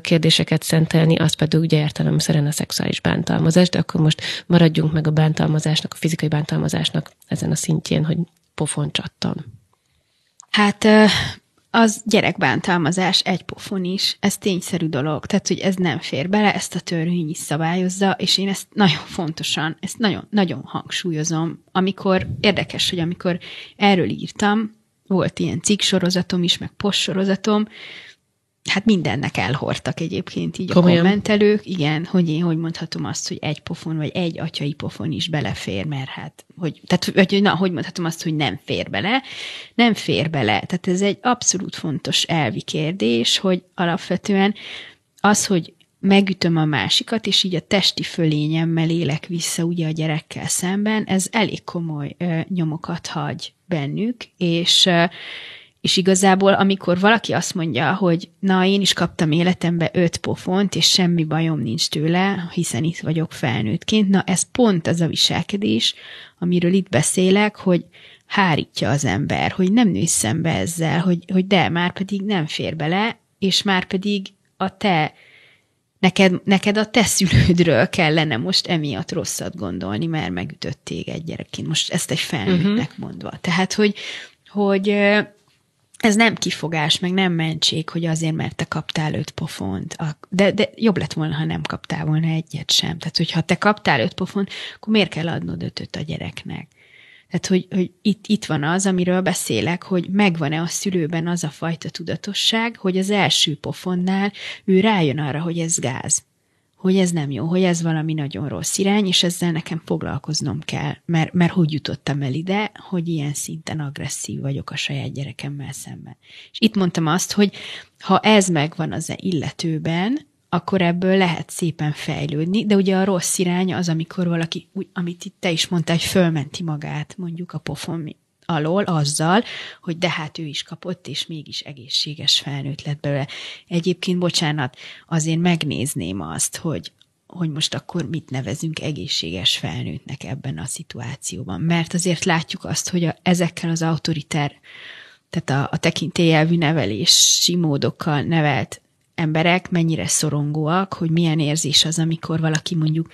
kérdéseket szentelni, az pedig ugye értelemszerűen a szexuális bántalmazás, de akkor most maradjunk meg a bántalmazásnak, a fizikai bántalmazásnak ezen a szintjén, hogy pofon csattan.
Hát az gyerekbántalmazás egy pofon is, ez tényszerű dolog, tehát hogy ez nem fér bele, ezt a törvény is szabályozza, és én ezt nagyon fontosan, ezt nagyon, nagyon hangsúlyozom, amikor, érdekes, hogy amikor erről írtam, volt ilyen cikk sorozatom is, meg post sorozatom, hát mindennek elhordtak egyébként így Komolyan. a kommentelők, igen, hogy én hogy mondhatom azt, hogy egy pofon, vagy egy atyai pofon is belefér, mert hát, hogy, tehát, vagy, na, hogy mondhatom azt, hogy nem fér bele, nem fér bele, tehát ez egy abszolút fontos elvi kérdés, hogy alapvetően az, hogy megütöm a másikat, és így a testi fölényemmel élek vissza ugye a gyerekkel szemben, ez elég komoly ö, nyomokat hagy bennük, és és igazából, amikor valaki azt mondja, hogy na, én is kaptam életembe öt pofont, és semmi bajom nincs tőle, hiszen itt vagyok felnőttként, na ez pont az a viselkedés, amiről itt beszélek, hogy hárítja az ember, hogy nem nősz szembe ezzel, hogy, hogy de, már pedig nem fér bele, és már pedig a te neked, neked a te szülődről kellene most emiatt rosszat gondolni, mert megütött téged gyerekként. Most ezt egy felnőttnek uh-huh. mondva. Tehát, hogy, hogy ez nem kifogás, meg nem mentség, hogy azért, mert te kaptál öt pofont. De, de jobb lett volna, ha nem kaptál volna egyet sem. Tehát, hogyha te kaptál öt pofont, akkor miért kell adnod ötöt a gyereknek? Tehát, hogy, hogy itt, itt van az, amiről beszélek, hogy megvan-e a szülőben az a fajta tudatosság, hogy az első pofonnál ő rájön arra, hogy ez gáz hogy ez nem jó, hogy ez valami nagyon rossz irány, és ezzel nekem foglalkoznom kell, mert, mert hogy jutottam el ide, hogy ilyen szinten agresszív vagyok a saját gyerekemmel szemben. És itt mondtam azt, hogy ha ez megvan az illetőben, akkor ebből lehet szépen fejlődni, de ugye a rossz irány az, amikor valaki, úgy, amit itt te is mondtál, hogy fölmenti magát, mondjuk a pofon alól azzal, hogy de hát ő is kapott, és mégis egészséges felnőtt lett belőle. Egyébként, bocsánat, azért megnézném azt, hogy hogy most akkor mit nevezünk egészséges felnőttnek ebben a szituációban. Mert azért látjuk azt, hogy a, ezekkel az autoriter, tehát a, a tekintélyelvű nevelési módokkal nevelt emberek mennyire szorongóak, hogy milyen érzés az, amikor valaki mondjuk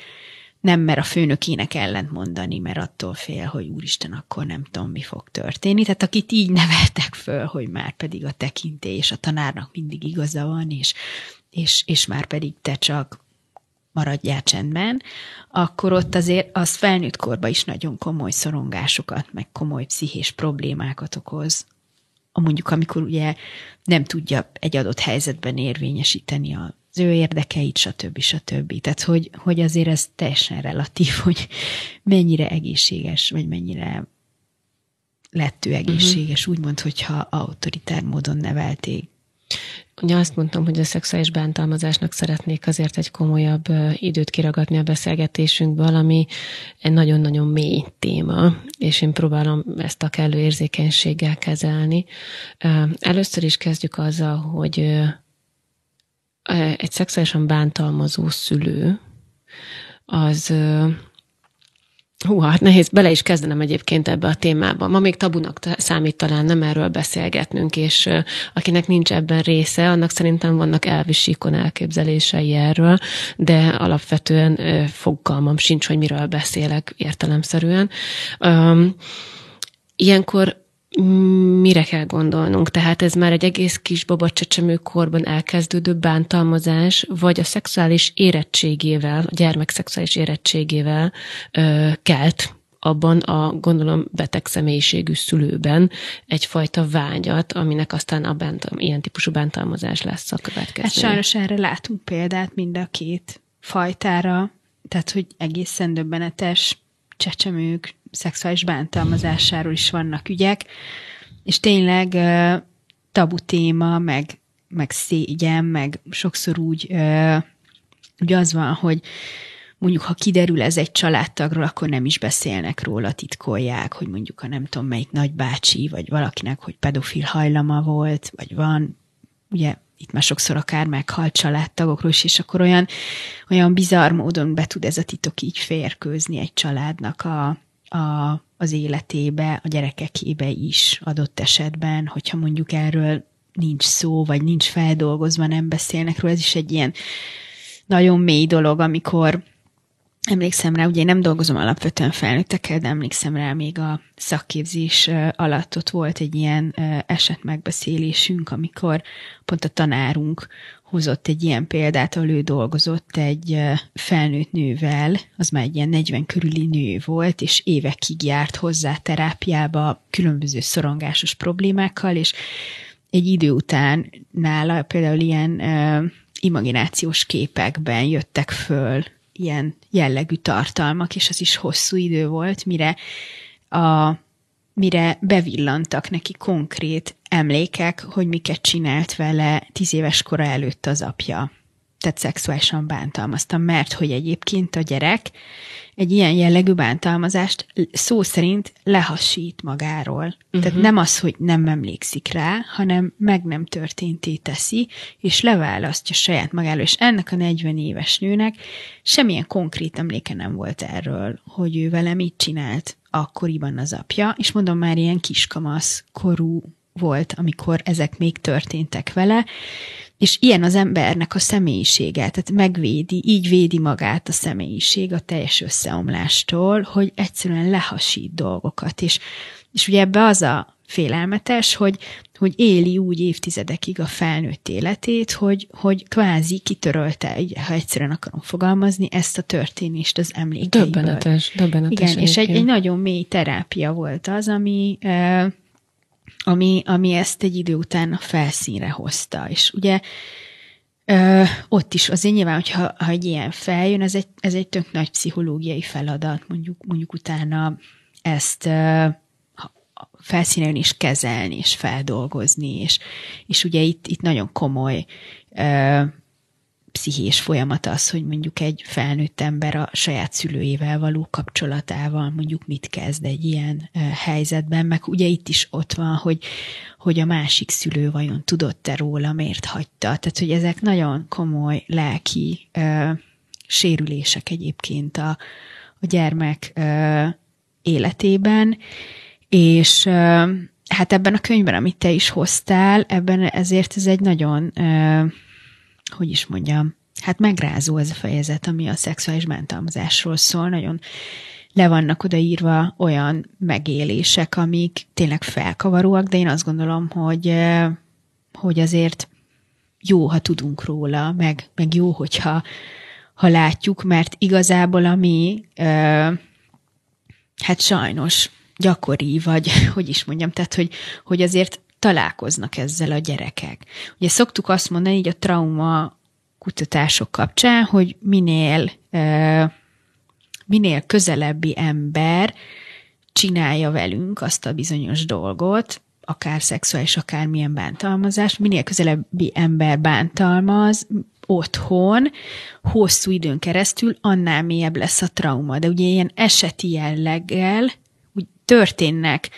nem mer a főnökének ellent mondani, mert attól fél, hogy úristen, akkor nem tudom, mi fog történni. Tehát akit így neveltek föl, hogy már pedig a tekintély és a tanárnak mindig igaza van, és, és, és már pedig te csak maradjál csendben, akkor ott azért az felnőtt korban is nagyon komoly szorongásokat, meg komoly pszichés problémákat okoz. A mondjuk, amikor ugye nem tudja egy adott helyzetben érvényesíteni az ő érdekeit, stb. stb. Tehát, hogy, hogy azért ez teljesen relatív, hogy mennyire egészséges, vagy mennyire lett ő egészséges, uh-huh. úgymond, hogyha autoritár módon nevelték.
Ugye azt mondtam, hogy a szexuális bántalmazásnak szeretnék azért egy komolyabb időt kiragadni a beszélgetésünkből, ami egy nagyon-nagyon mély téma, és én próbálom ezt a kellő érzékenységgel kezelni. Először is kezdjük azzal, hogy egy szexuálisan bántalmazó szülő, az Hú, hát nehéz, bele is kezdenem egyébként ebbe a témába. Ma még tabunak számít talán nem erről beszélgetnünk, és akinek nincs ebben része, annak szerintem vannak elvisíkon elképzelései erről, de alapvetően fogalmam sincs, hogy miről beszélek értelemszerűen. Ilyenkor mire kell gondolnunk? Tehát ez már egy egész kis csecsemő korban elkezdődő bántalmazás, vagy a szexuális érettségével, a gyermek szexuális érettségével ö, kelt abban a gondolom beteg személyiségű szülőben egyfajta vágyat, aminek aztán a bántal, ilyen típusú bántalmazás lesz a következő. Hát
sajnos erre látunk példát mind a két fajtára, tehát hogy egészen döbbenetes csecsemők szexuális bántalmazásáról is vannak ügyek, és tényleg tabu téma, meg, meg szégyen, meg sokszor úgy, úgy az van, hogy mondjuk, ha kiderül ez egy családtagról, akkor nem is beszélnek róla, titkolják, hogy mondjuk a nem tudom melyik nagybácsi, vagy valakinek, hogy pedofil hajlama volt, vagy van, ugye itt már sokszor akár meghalt családtagokról is, és akkor olyan, olyan bizarr módon be tud ez a titok így férkőzni egy családnak a, a, az életébe, a gyerekekébe is adott esetben, hogyha mondjuk erről nincs szó, vagy nincs feldolgozva, nem beszélnek róla, ez is egy ilyen nagyon mély dolog, amikor emlékszem rá, ugye én nem dolgozom alapvetően felnőttekkel, de emlékszem rá még a szakképzés alatt ott volt egy ilyen esetmegbeszélésünk, amikor pont a tanárunk hozott egy ilyen példát, ahol ő dolgozott egy felnőtt nővel, az már egy ilyen 40 körüli nő volt, és évekig járt hozzá terápiába különböző szorongásos problémákkal, és egy idő után nála például ilyen imaginációs képekben jöttek föl ilyen jellegű tartalmak, és az is hosszú idő volt, mire a mire bevillantak neki konkrét emlékek, hogy miket csinált vele tíz éves kora előtt az apja. Tehát szexuálisan bántalmaztam, mert hogy egyébként a gyerek egy ilyen jellegű bántalmazást szó szerint lehasít magáról. Uh-huh. Tehát nem az, hogy nem emlékszik rá, hanem meg nem történté teszi, és leválasztja saját magáról. És ennek a 40 éves nőnek semmilyen konkrét emléke nem volt erről, hogy ő vele mit csinált akkoriban az apja, és mondom már ilyen kiskamasz korú volt, amikor ezek még történtek vele, és ilyen az embernek a személyisége, tehát megvédi, így védi magát a személyiség a teljes összeomlástól, hogy egyszerűen lehasít dolgokat, és, és ugye ebbe az a félelmetes, hogy, hogy éli úgy évtizedekig a felnőtt életét, hogy, hogy kvázi kitörölte, ha egyszerűen akarom fogalmazni, ezt a történést az emlékeiből.
Döbbenetes, döbbenetes.
Igen, és egy, egy nagyon mély terápia volt az, ami ami, ami ezt egy idő után a felszínre hozta. És ugye ö, ott is azért nyilván, hogyha ha egy ilyen feljön, ez egy, ez egy tök nagy pszichológiai feladat, mondjuk, mondjuk utána ezt ö, felszínen is kezelni, és feldolgozni, és, és ugye itt, itt nagyon komoly ö, pszichés folyamat az, hogy mondjuk egy felnőtt ember a saját szülőjével való kapcsolatával mondjuk mit kezd egy ilyen helyzetben, meg ugye itt is ott van, hogy, hogy a másik szülő vajon tudott-e róla, miért hagyta. Tehát, hogy ezek nagyon komoly lelki ö, sérülések egyébként a, a gyermek ö, életében, és ö, hát ebben a könyvben, amit te is hoztál, ebben ezért ez egy nagyon ö, hogy is mondjam, hát megrázó ez a fejezet, ami a szexuális bántalmazásról szól, nagyon le vannak odaírva olyan megélések, amik tényleg felkavaróak, de én azt gondolom, hogy, eh, hogy azért jó, ha tudunk róla, meg, meg jó, hogyha ha látjuk, mert igazából ami eh, hát sajnos gyakori, vagy hogy is mondjam, tehát hogy, hogy azért találkoznak ezzel a gyerekek. Ugye szoktuk azt mondani, így a trauma kutatások kapcsán, hogy minél, minél közelebbi ember csinálja velünk azt a bizonyos dolgot, akár szexuális, akár milyen bántalmazás, minél közelebbi ember bántalmaz, otthon, hosszú időn keresztül, annál mélyebb lesz a trauma. De ugye ilyen eseti jelleggel úgy történnek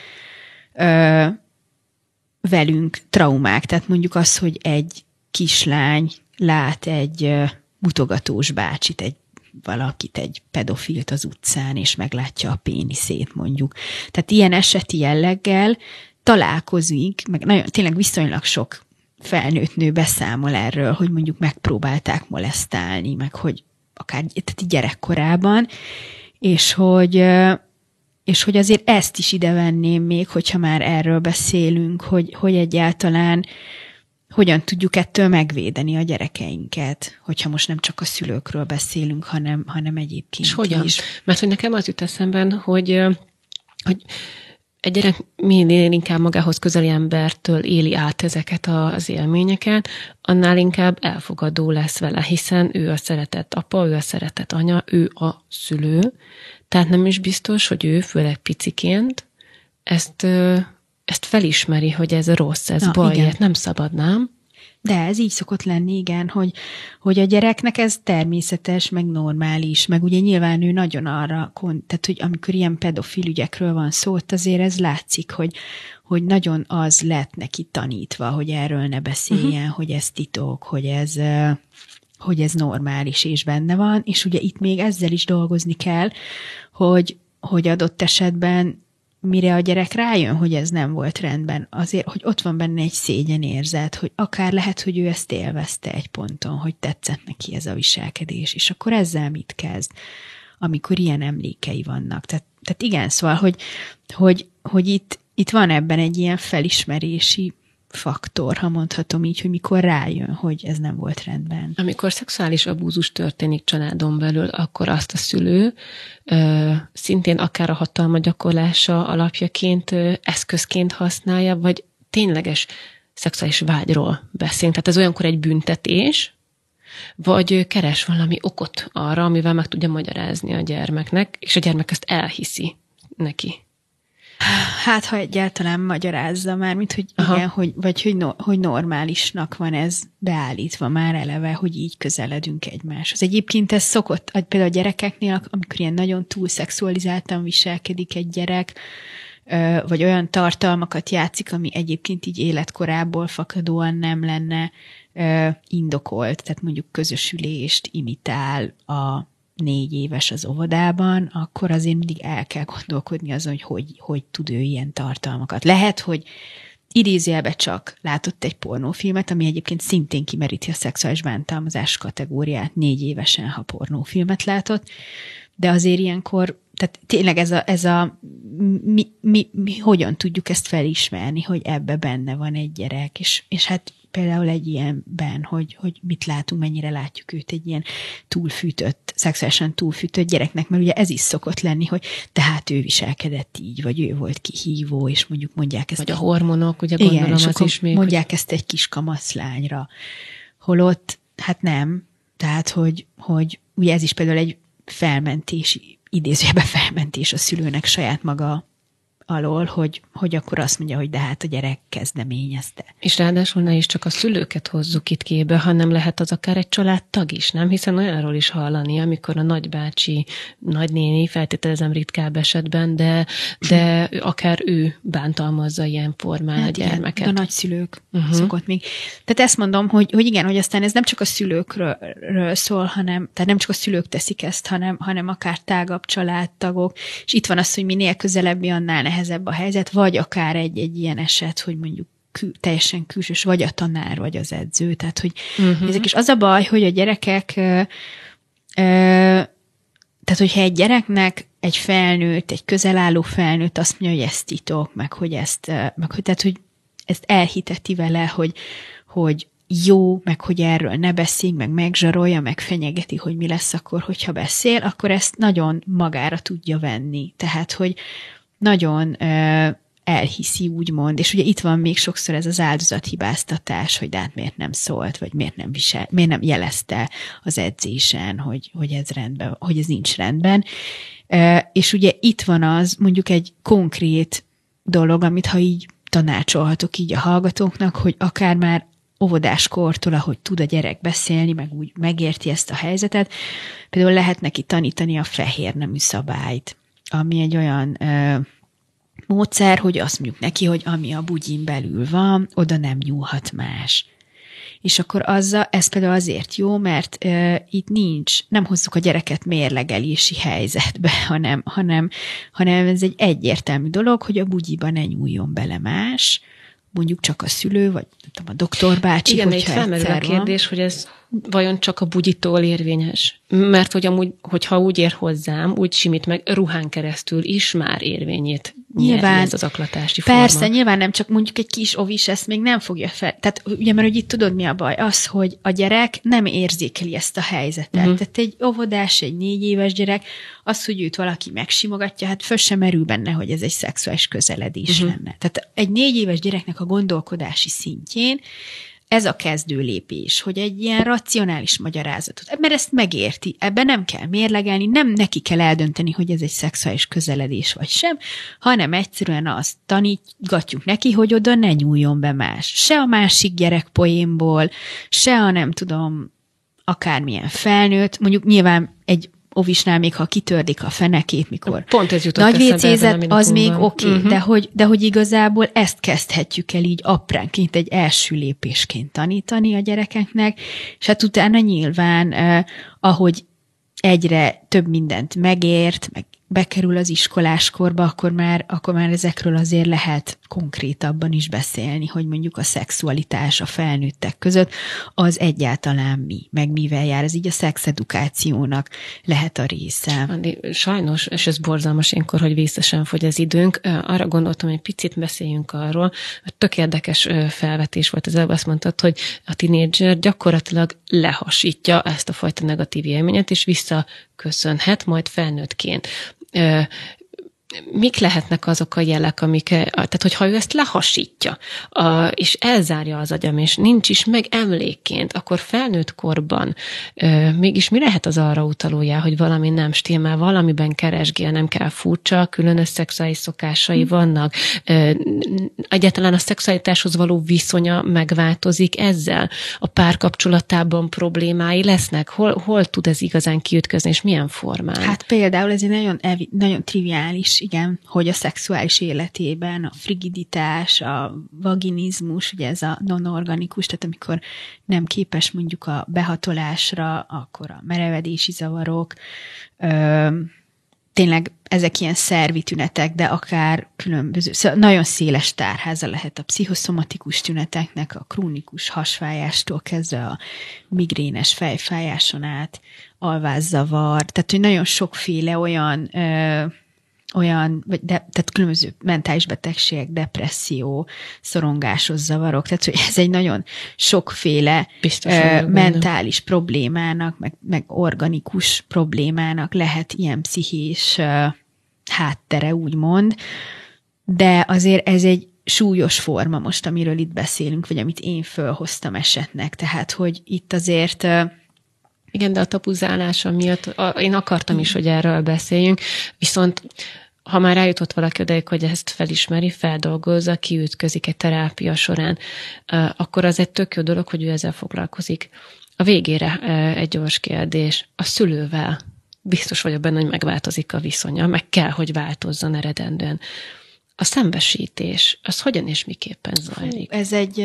velünk traumák. Tehát mondjuk az, hogy egy kislány lát egy mutogatós bácsit, egy valakit, egy pedofilt az utcán, és meglátja a péniszét mondjuk. Tehát ilyen eseti jelleggel találkozik, meg nagyon, tényleg viszonylag sok felnőtt nő beszámol erről, hogy mondjuk megpróbálták molesztálni, meg hogy akár tehát gyerekkorában, és hogy, és hogy azért ezt is ide venném még, hogyha már erről beszélünk, hogy, hogy egyáltalán hogyan tudjuk ettől megvédeni a gyerekeinket, hogyha most nem csak a szülőkről beszélünk, hanem, hanem egyébként
És hogyan?
is.
Mert hogy nekem az jut eszemben, hogy, hogy egy gyerek minél inkább magához közeli embertől éli át ezeket az élményeket, annál inkább elfogadó lesz vele, hiszen ő a szeretett apa, ő a szeretett anya, ő a szülő, tehát nem is biztos, hogy ő, főleg piciként, ezt ezt felismeri, hogy ez rossz, ez Na, baj, igen. nem szabad, nem?
De ez így szokott lenni, igen, hogy, hogy a gyereknek ez természetes, meg normális, meg ugye nyilván ő nagyon arra, tehát hogy amikor ilyen pedofil ügyekről van szó, ott azért ez látszik, hogy, hogy nagyon az lett neki tanítva, hogy erről ne beszéljen, uh-huh. hogy ez titok, hogy ez, hogy ez normális és benne van, és ugye itt még ezzel is dolgozni kell, hogy, hogy adott esetben mire a gyerek rájön, hogy ez nem volt rendben, azért, hogy ott van benne egy szégyen érzet, hogy akár lehet, hogy ő ezt élvezte egy ponton, hogy tetszett neki ez a viselkedés, és akkor ezzel mit kezd? amikor ilyen emlékei vannak. Tehát, tehát igen, szóval, hogy, hogy, hogy itt, itt van ebben egy ilyen felismerési faktor, ha mondhatom így, hogy mikor rájön, hogy ez nem volt rendben.
Amikor szexuális abúzus történik családon belül, akkor azt a szülő ö, szintén akár a hatalma gyakorlása alapjaként, ö, eszközként használja, vagy tényleges szexuális vágyról beszélünk. Tehát ez olyankor egy büntetés, vagy keres valami okot arra, amivel meg tudja magyarázni a gyermeknek, és a gyermek ezt elhiszi neki.
Hát, ha egyáltalán magyarázza már, mint hogy Aha. igen, hogy, vagy hogy, no, hogy normálisnak van ez beállítva már eleve, hogy így közeledünk egymáshoz. Egyébként ez szokott, például a gyerekeknél, amikor ilyen nagyon túl szexualizáltan viselkedik egy gyerek, vagy olyan tartalmakat játszik, ami egyébként így életkorából fakadóan nem lenne indokolt, tehát mondjuk közösülést imitál a négy éves az óvodában, akkor azért mindig el kell gondolkodni azon, hogy hogy, hogy tud ő ilyen tartalmakat. Lehet, hogy idézőjelbe csak látott egy pornófilmet, ami egyébként szintén kimeríti a szexuális bántalmazás kategóriát négy évesen, ha pornófilmet látott, de azért ilyenkor, tehát tényleg ez a, ez a mi, mi, mi hogyan tudjuk ezt felismerni, hogy ebbe benne van egy gyerek, és, és hát például egy ilyenben, hogy, hogy mit látunk, mennyire látjuk őt egy ilyen túlfűtött, szexuálisan túlfűtött gyereknek, mert ugye ez is szokott lenni, hogy tehát ő viselkedett így, vagy ő volt kihívó, és mondjuk mondják ezt.
Vagy a hormonok, ugye gondolom igen, az is még.
Mondják hogy... ezt egy kis kamaszlányra. Holott, hát nem. Tehát, hogy, hogy ugye ez is például egy felmentés, idézőjebe felmentés a szülőnek saját maga alól, hogy, hogy akkor azt mondja, hogy de hát a gyerek kezdeményezte.
És ráadásul ne is csak a szülőket hozzuk itt képbe, hanem lehet az akár egy családtag is, nem? Hiszen olyanról is hallani, amikor a nagybácsi, nagynéni, feltételezem ritkább esetben, de, de akár ő bántalmazza ilyen formán hát a gyermeket.
Igen, a nagyszülők uh-huh. szokott még. Tehát ezt mondom, hogy, hogy igen, hogy aztán ez nem csak a szülőkről szól, hanem, tehát nem csak a szülők teszik ezt, hanem, hanem akár tágabb családtagok, és itt van az, hogy minél közelebbi, annál nehezebb a helyzet, vagy akár egy, egy ilyen eset, hogy mondjuk kül, teljesen külsős, vagy a tanár, vagy az edző. Tehát, hogy uh-huh. ezek is az a baj, hogy a gyerekek, ö, ö, tehát, hogyha egy gyereknek egy felnőtt, egy közelálló felnőtt azt mondja, hogy ezt titok, meg hogy ezt, meg hogy, tehát, hogy ezt elhiteti vele, hogy, hogy jó, meg hogy erről ne beszéljünk, meg megzsarolja, meg fenyegeti, hogy mi lesz akkor, hogyha beszél, akkor ezt nagyon magára tudja venni. Tehát, hogy, nagyon elhiszi, úgymond, és ugye itt van még sokszor ez az áldozathibáztatás, hogy de hát miért nem szólt, vagy miért nem, visel, miért nem jelezte az edzésen, hogy, hogy ez rendben, hogy ez nincs rendben. És ugye itt van az mondjuk egy konkrét dolog, amit ha így tanácsolhatok így a hallgatóknak, hogy akár már óvodáskortól, ahogy tud a gyerek beszélni, meg úgy megérti ezt a helyzetet, például lehet neki tanítani a fehér nemű szabályt ami egy olyan ö, módszer, hogy azt mondjuk neki, hogy ami a bugyin belül van, oda nem nyúlhat más. És akkor azzal, ez például azért jó, mert ö, itt nincs, nem hozzuk a gyereket mérlegelési helyzetbe, hanem, hanem, hanem ez egy egyértelmű dolog, hogy a bugyiba ne nyúljon bele más, mondjuk csak a szülő, vagy tudom, a doktor bácsi,
Igen, hogyha itt felmerül a kérdés, van. hogy ez vajon csak a bugyitól érvényes? Mert hogy amúgy, hogyha úgy ér hozzám, úgy simít meg ruhán keresztül is már érvényét nyilván, ez az aklatási
forma. Persze, nyilván nem csak mondjuk egy kis ovis ezt még nem fogja fel. Tehát ugye, mert hogy itt tudod mi a baj? Az, hogy a gyerek nem érzékeli ezt a helyzetet. Uh-huh. Tehát egy óvodás, egy négy éves gyerek, az, hogy őt valaki megsimogatja, hát föl sem merül benne, hogy ez egy szexuális közeledés uh-huh. lenne. Tehát egy négy éves gyereknek a gondolkodási szintjén ez a kezdő lépés, hogy egy ilyen racionális magyarázatot, mert ezt megérti, ebben nem kell mérlegelni, nem neki kell eldönteni, hogy ez egy szexuális közeledés vagy sem, hanem egyszerűen azt tanítgatjuk neki, hogy oda ne nyúljon be más. Se a másik gyerek poénból, se a nem tudom, akármilyen felnőtt, mondjuk nyilván egy ovisnál még ha kitördik a fenekét, mikor
Pont ez jutott
nagy vécézet, az még oké, okay, uh-huh. de, hogy, de hogy igazából ezt kezdhetjük el így apránként egy első lépésként tanítani a gyerekeknek, és hát utána nyilván, eh, ahogy egyre több mindent megért, meg bekerül az iskoláskorba, akkor már, akkor már ezekről azért lehet konkrétabban is beszélni, hogy mondjuk a szexualitás a felnőttek között az egyáltalán mi, meg mivel jár. Ez így a szexedukációnak lehet a része.
Sajnos, és ez borzalmas énkor, hogy vészesen fogy az időnk, arra gondoltam, hogy picit beszéljünk arról, tök érdekes felvetés volt az előbb, azt mondtad, hogy a tinédzser gyakorlatilag lehasítja ezt a fajta negatív élményet, és visszaköszönhet majd felnőttként Yeah. Mik lehetnek azok a jelek, amik, tehát hogyha ő ezt lehasítja, a, és elzárja az agyam, és nincs is meg emlékként, akkor felnőtt korban e, mégis mi lehet az arra utalója, hogy valami nem stimmel, valamiben keresgél, nem kell furcsa, különös szexuális szokásai hmm. vannak, e, egyáltalán a szexualitáshoz való viszonya megváltozik ezzel, a párkapcsolatában problémái lesznek, hol, hol tud ez igazán kiütközni, és milyen formán?
Hát például ez egy nagyon, nagyon triviális igen, hogy a szexuális életében a frigiditás, a vaginizmus, ugye ez a non-organikus, tehát amikor nem képes mondjuk a behatolásra, akkor a merevedési zavarok, ö, tényleg ezek ilyen szervi tünetek, de akár különböző, szóval nagyon széles tárháza lehet a pszichoszomatikus tüneteknek, a krónikus hasfájástól kezdve a migrénes fejfájáson át, alvázzavar, tehát hogy nagyon sokféle olyan ö, olyan, vagy de, tehát különböző mentális betegségek, depresszió, szorongásos zavarok, tehát hogy ez egy nagyon sokféle Biztos, uh, mentális benne. problémának, meg, meg organikus problémának lehet ilyen pszichés uh, háttere, úgymond, de azért ez egy súlyos forma most, amiről itt beszélünk, vagy amit én fölhoztam esetnek, tehát hogy itt azért uh,
igen, de a tapuzálása miatt a, én akartam is, hogy erről beszéljünk, viszont ha már eljutott valaki odaig, hogy ezt felismeri, feldolgozza, kiütközik egy terápia során, akkor az egy tök jó dolog, hogy ő ezzel foglalkozik. A végére egy gyors kérdés. A szülővel biztos vagyok benne, hogy megváltozik a viszonya, meg kell, hogy változzon eredendően. A szembesítés, az hogyan és miképpen zajlik?
Ez egy,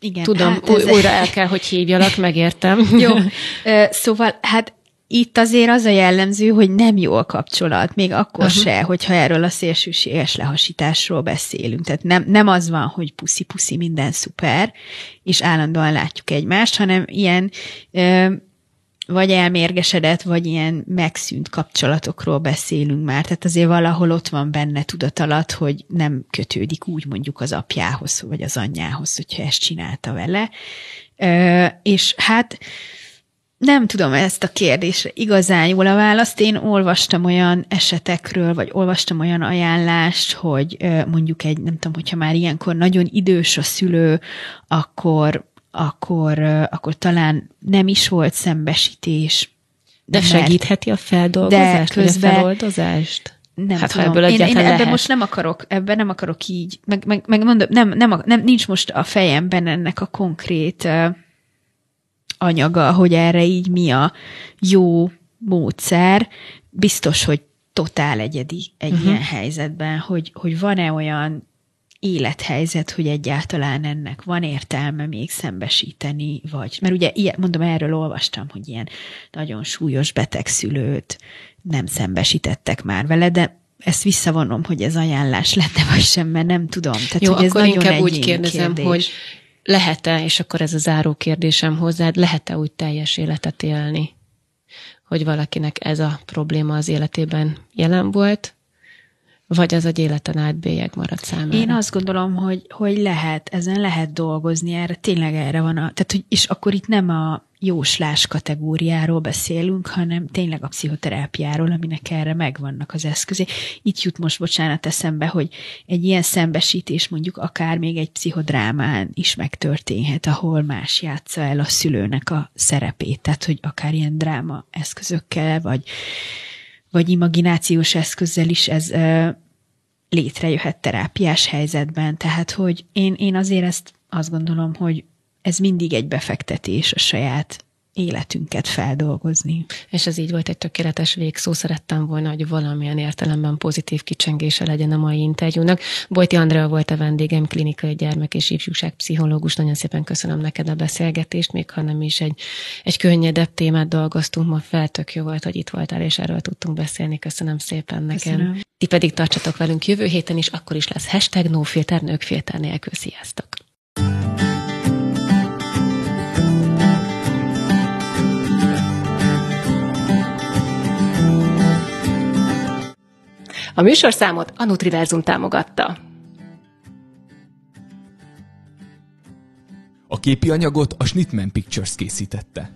igen.
Tudom, hát ez újra el kell, hogy hívjalak, megértem.
Jó, szóval hát itt azért az a jellemző, hogy nem jó a kapcsolat, még akkor uh-huh. se, hogyha erről a szélsőséges lehasításról beszélünk. Tehát nem, nem az van, hogy puszi-puszi minden szuper, és állandóan látjuk egymást, hanem ilyen ö, vagy elmérgesedett, vagy ilyen megszűnt kapcsolatokról beszélünk már. Tehát azért valahol ott van benne tudat alatt, hogy nem kötődik úgy mondjuk az apjához, vagy az anyjához, hogyha ezt csinálta vele. Ö, és hát nem tudom ezt a kérdésre igazán jól a választ. Én olvastam olyan esetekről, vagy olvastam olyan ajánlást, hogy mondjuk egy, nem tudom, hogyha már ilyenkor nagyon idős a szülő, akkor, akkor, akkor talán nem is volt szembesítés.
De mert, segítheti a feldolgozást, de közben, vagy a feloldozást?
Nem hát, tudom. Ebből én, én ebben most nem akarok, ebben nem akarok így, meg, meg, meg mondom, nem, nem, nem, nincs most a fejemben ennek a konkrét uh, anyaga, hogy erre így mi a jó módszer. Biztos, hogy totál egyedi egy uh-huh. ilyen helyzetben, hogy, hogy van-e olyan élethelyzet, hogy egyáltalán ennek van értelme még szembesíteni, vagy, mert ugye ilyen, mondom, erről olvastam, hogy ilyen nagyon súlyos betegszülőt nem szembesítettek már vele, de ezt visszavonom, hogy ez ajánlás lenne, vagy sem, mert nem tudom. Tehát,
Jó,
hogy ez
akkor inkább úgy kérdezem, kérdés. hogy lehet-e, és akkor ez a záró kérdésem hozzád, lehet-e úgy teljes életet élni, hogy valakinek ez a probléma az életében jelen volt, vagy az egy életen át bélyeg marad számára?
Én azt gondolom, hogy, hogy lehet, ezen lehet dolgozni, erre tényleg erre van a, tehát, hogy, és akkor itt nem a jóslás kategóriáról beszélünk, hanem tényleg a pszichoterápiáról, aminek erre megvannak az eszközé. Itt jut most, bocsánat, eszembe, hogy egy ilyen szembesítés mondjuk akár még egy pszichodrámán is megtörténhet, ahol más játsza el a szülőnek a szerepét, tehát hogy akár ilyen dráma eszközökkel, vagy, vagy imaginációs eszközzel is ez ö, létrejöhet terápiás helyzetben. Tehát, hogy én, én azért ezt azt gondolom, hogy ez mindig egy befektetés a saját életünket feldolgozni.
És ez így volt egy tökéletes végszó. Szerettem volna, hogy valamilyen értelemben pozitív kicsengése legyen a mai interjúnak. Bojti Andrea volt a vendégem, klinikai gyermek és ifjúságpszichológus. Nagyon szépen köszönöm neked a beszélgetést, még ha nem is egy, egy könnyedebb témát dolgoztunk ma fel. Tök jó volt, hogy itt voltál, és erről tudtunk beszélni. Köszönöm szépen nekem. Köszönöm. Ti pedig tartsatok velünk jövő héten is, akkor is lesz hashtag nofilter, nők filter nélkül. Sziasztok! A műsorszámot a Nutriverzum támogatta.
A képi anyagot a Schnittman Pictures készítette.